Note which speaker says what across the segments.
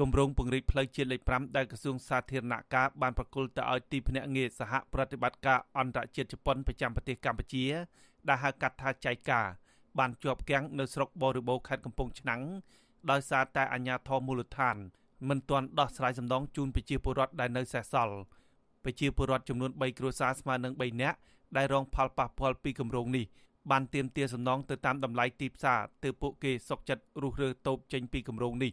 Speaker 1: គម្រោងពង្រីកផ្លូវជាតិលេខ5ដែលក្រសួងសាធារណការបានប្រគល់ទៅឲ្យទីភ្នាក់ងារសហប្រតិបត្តិការអន្តរជាតិជប៉ុនប្រចាំប្រទេសកម្ពុជាដែលហៅកាត់ថាចៃកាបានជាប់គាំងនៅស្រុកបរិបូរខេត្តកំពង់ឆ្នាំងដោយសារតែអាជ្ញាធរមូលដ្ឋានមិនទាន់ដោះស្រាយសំណងជូនប្រជាពលរដ្ឋដែលនៅសេសសល់ប្រជាពលរដ្ឋចំនួន3គ្រួសារស្មើនឹង3នាក់ដែលរងផលប៉ះពាល់ពីគម្រោងនេះបានទាមទារសំណងទៅតាមតម្លៃទីផ្សារទើបពួកគេសុកចិត្តរុះរើតូបចេញពីគម្រោងនេះ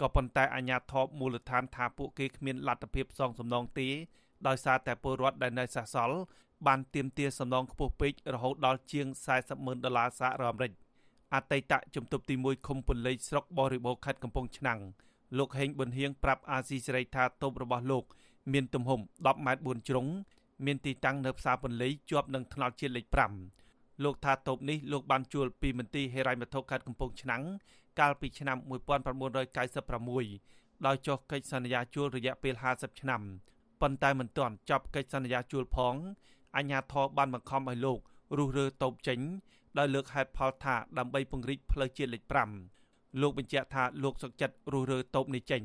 Speaker 1: ក៏ប៉ុន្តែអាជ្ញាធរមូលដ្ឋានថាពួកគេគ្មានលទ្ធភាពសងសំណងទេដោយសារតែពលរដ្ឋដែលនៅសេសសល់បានទាមទារសំណងខ្ពស់ពេករហូតដល់ជាង40ម៉ឺនដុល្លារសហរដ្ឋអាមេរិកអតីតជំទប់ទី1ឃុំពន្លៃស្រុកបរិបូរខេត្តកំពង់ឆ្នាំងលោកហេងប៊ុនហៀងប្រាប់អាស៊ីសេរីថាតូបរបស់លោកមានទំហំ10ម៉ែត្រ4ជ្រុងមានទីតាំងនៅផ្សារពន្លៃជាប់នឹងថ្នល់ជាតិលេខ5លោកថាតូបនេះលោកបានជួលពីមន្ទីរហេរ៉ាញ់វត្ថុខេត្តកំពង់ឆ្នាំង កាលពីឆ្នាំ1996ដោយចុះកិច្ចសន្យាជួលរយៈពេល50ឆ្នាំប៉ុន្តែមិនទាន់ចប់កិច្ចសន្យាជួលផងអញ្ញាធរបានបង្ខំឲ្យលោករុះរើតូបចេញដោយលើកហេតុផលថាដើម្បីពង្រីកផ្លូវជាតិលេខ5លោកបញ្ជាក់ថាលោកសុកចិត្តរុះរើតូបនេះចេញ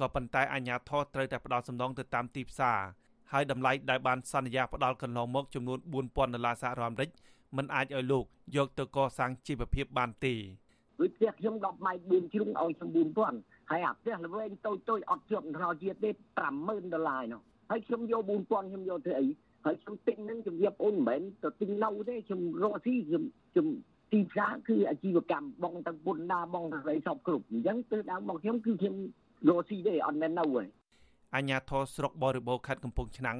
Speaker 1: ក៏ប៉ុន្តែអាជ្ញាធរត្រូវតែផ្ដល់សំណងទៅតាមទីផ្សារហើយតម្លៃដែលបានសន្យាផ្ដល់កន្លងមកចំនួន4000ដុល្លារសហរដ្ឋអាមេរិកមិនអាចឲ្យលោកយកទៅកសាងជីវភាពបានទេ
Speaker 2: ដូចផ្ទះខ្ញុំ10ម៉ែត្រ4ជ្រុងឲ្យខ្ញុំ4000ហើយអាផ្ទះល្វែងតូចតូចអត់ជាប់ថ្នល់ជាតិទេ50000ដុល្លារនោះហើយខ្ញុំយក4000ខ្ញុំយកធ្វើអីហើយខ្ញុំទិញនឹងជំរាបអូនមិនមែនទៅទិញនៅទេខ្ញុំរកស៊ីខ្ញុំខ្ញុំទីផ្សារគឺអាជីវកម្មបងទាំងពុនណាបងទាំងស្រីសពគ្រប់អញ្ចឹងទើដើមមកខ្ញុំគឺខ្ញុំរកស៊ីទេអត់មែននៅទេ
Speaker 1: អញ្ញាធរស្រុកបរិបូរខេត្តកំពង់ឆ្នាំង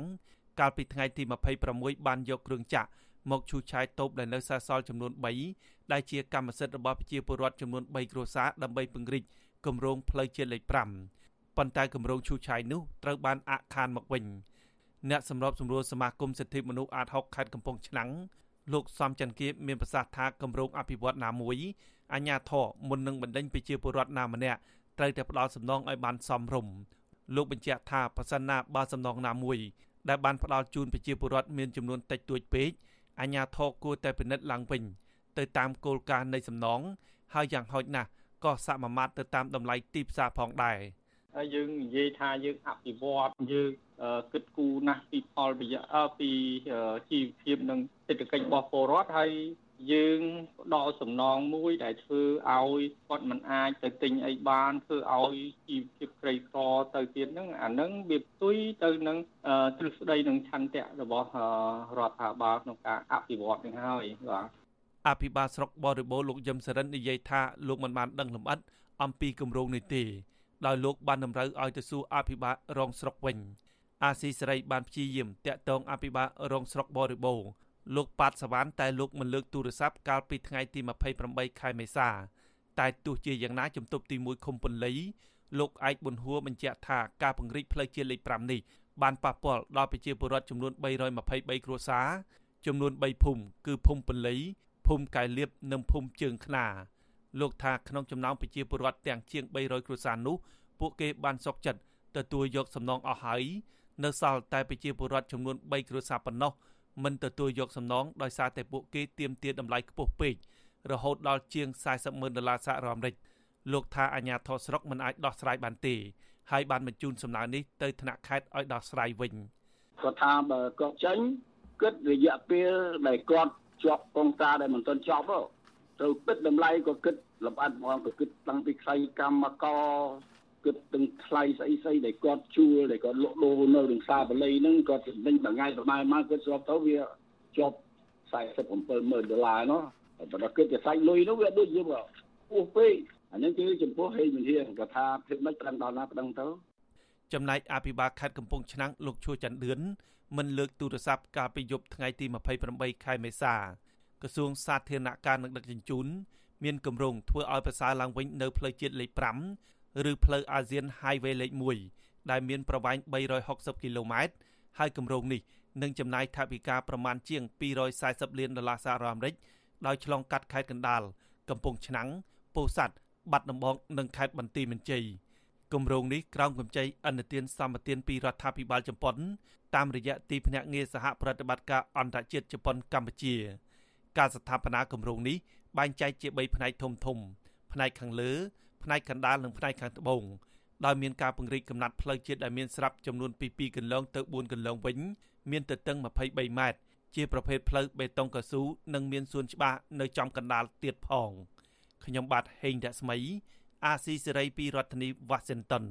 Speaker 1: កាលពីថ្ងៃទី26បានយកគ្រឿងចាក់មកឈូសឆាយតូបដែលនៅសេសសល់ចំនួន3 ដែលជាកម្មសិទ្ធិរបស់ប្រជាពលរដ្ឋចំនួន3គ្រួសារដើម្បីពង្រីកគម្រោងផ្លូវជាតិលេខ5ប៉ុន្តែគម្រោងឈូសឆាយនោះត្រូវបានអាក់ខានមកវិញអ្នកសម្របសម្រួលសមាគមសិទ្ធិមនុស្សអាត6ខេត្តកំពង់ឆ្នាំងលោកសំច័ន្ទគៀបមានប្រសាសន៍ថាគម្រោងអភិវឌ្ឍណាមួយអាញាធរមុននឹងបណ្ដេញប្រជាពលរដ្ឋណាម្នាក់ត្រូវតែផ្ដល់សំណងឲ្យបានសមរម្យលោកបញ្ជាក់ថាប្រសិនណាបើសំណងណាមួយដែលបានផ្ដល់ជូនប្រជាពលរដ្ឋមានចំនួនតិចតួចពេកអាញាធរគួរតែពិនិត្យឡើងវិញ ទៅតាមគោលការណ៍នៃសំណងហើយយ៉ាងហោចណាស់ក៏សមាមាត្រទៅតាមតម្លៃទីផ្សារផងដែរ
Speaker 3: ហើយយើងនិយាយថាយើងអភិវឌ្ឍយើងគិតគូរណាស់ពីផលប្រយោជន៍ពីជីវភាពនិងសេដ្ឋកិច្ចរបស់ពលរដ្ឋហើយយើងផ្ដល់សំណងមួយដែលធ្វើឲ្យគាត់មិនអាចទៅទិញអីបានធ្វើឲ្យជីវភាពក្រីក្រទៅទៀតហ្នឹងអាហ្នឹងវាផ្ទុយទៅនឹងទ្រឹស្ដីនិងឆន្ទៈរបស់រដ្ឋាភិបាលក្នុងការអភិវឌ្ឍនឹងហើយបាទ
Speaker 1: អភិបាលស្រុកបរិបូរលោកយឹមសរិននិយាយថាលោកមិនបានដឹងលម្អិតអំពីគម្រោងនេះទេដោយលោកបានតម្រូវឲ្យទៅសួរអភិបាលរងស្រុកវិញអាស៊ីសេរីបានព្យាយាមតាក់ទងអភិបាលរងស្រុកបរិបូរលោកប៉ាត់សវណ្ណតែលោកមិនលើកទូរស័ព្ទកាលពីថ្ងៃទី28ខែមេសាតែទោះជាយ៉ាងណាជំទប់ទី1ឃុំពន្លៃលោកឯកប៊ុនហួរបញ្ជាក់ថាការពង្រីកផ្លូវជាតិលេខ5នេះបានប៉ះពាល់ដល់ប្រជាពលរដ្ឋចំនួន323គ្រួសារចំនួន3ភូមិគឺភូមិពន្លៃ ភូមិកែលៀបនិងភូមិជើងខ្នាលោកថាក្នុងចំណោមប្រជាពលរដ្ឋទាំងជាង300គ្រួសារនោះពួកគេបានសុកចិត្តទទួលយកសំណងអស់ហើយនៅសល់តែប្រជាពលរដ្ឋចំនួន3គ្រួសារប៉ុណ្ណោះមិនទទួលយកសំណងដោយសារតែពួកគេទាមទារតម្លៃខ្ពស់ពេករហូតដល់ជាង40ម៉ឺនដុល្លារសហរដ្ឋអាមេរិកលោកថាអាញាធរស្រុកមិនអាចដោះស្រាយបានទេហើយបានបញ្ជូនសំណើនេះទៅថ្នាក់ខេត្តឲ្យដោះស្រាយវិញ
Speaker 2: គាត់ថាបើគាត់ចេញគិតរយៈពេលដែលគាត់ ជាប់កងការដែលមិនទាន់ចប់ទៅគិតតម្លៃក៏គិតលម្អិតហ្មងក៏គិតតាំងពីខ្សែកម្មករគិតទាំងថ្លៃស្អីស្អីដែលគាត់ជួលដែលគាត់លក់ដូរនៅក្នុងផ្សារបល័យហ្នឹងគាត់ចំណេញមួយថ្ងៃប្រហែលមកគាត់ស្របទៅវាជាប់47ម៉ឺនដុល្លារនោះបើដល់គិតជាសាច់លុយនោះវាដូចយើងពោះពេកអានេះគឺចំពោះហេតុវិធាគាត់ថាភាពមិនប្រឹងដល់ណាប្រឹងទៅ
Speaker 1: ចំណែកអភិបាលខេត្តកំពង់ឆ្នាំងលោកឈួចច័ន្ទឌឿនមិនលើកទូរស័ព្ទកាលពីយប់ថ្ងៃទី28ខែមេសាក្រសួងសាធារណការនិងដឹកជញ្ជូនមានគម្រោងធ្វើឲ្យប្រសើរឡើងវិញនៅផ្លូវជាតិលេខ5ឬផ្លូវអាស៊ាន Highway លេខ1ដែលមានប្រវែង360គីឡូម៉ែត្រហើយគម្រោងនេះនឹងចំណាយថវិកាប្រមាណជាង240លានដុល្លារសហរដ្ឋអាមេរិកដោយឆ្លងកាត់ខេត្តកណ្ដាលកំពង់ឆ្នាំងពោធិ៍សាត់បាត់ដំបងនិងខេត្តបន្ទាយមានជ័យ គម្រោងនេះក្រោមកម្ចីអនុទានសម្បទានពីរដ្ឋាភិបាលជប៉ុន តាមរយៈទីភ្នាក់ងារសហប្រតិបត្តិការអន្តរជាតិជប៉ុនកម្ពុជា ការស្ថាបនាគម្រោងនេះបែងចែកជា3ផ្នែកធំធំ ផ្នែកខាងលើ ផ្នែកកណ្ដាលនិងផ្នែកខាងត្បូងដោយមានការពង្រីកកំណត់ផ្លូវជាតិដែលមានស្រាប់ចំនួនពី2គន្លងទៅ4គន្លងវិញមានទទឹង23ម៉ែត្រជាប្រភេទផ្លូវបេតុងកស៊ូនិងមានសួនច្បារនៅចំកណ្ដាលទៀតផងខ្ញុំបាទហេងរស្មី អាស៊ីសេរីពីរដ្ឋធានី Washington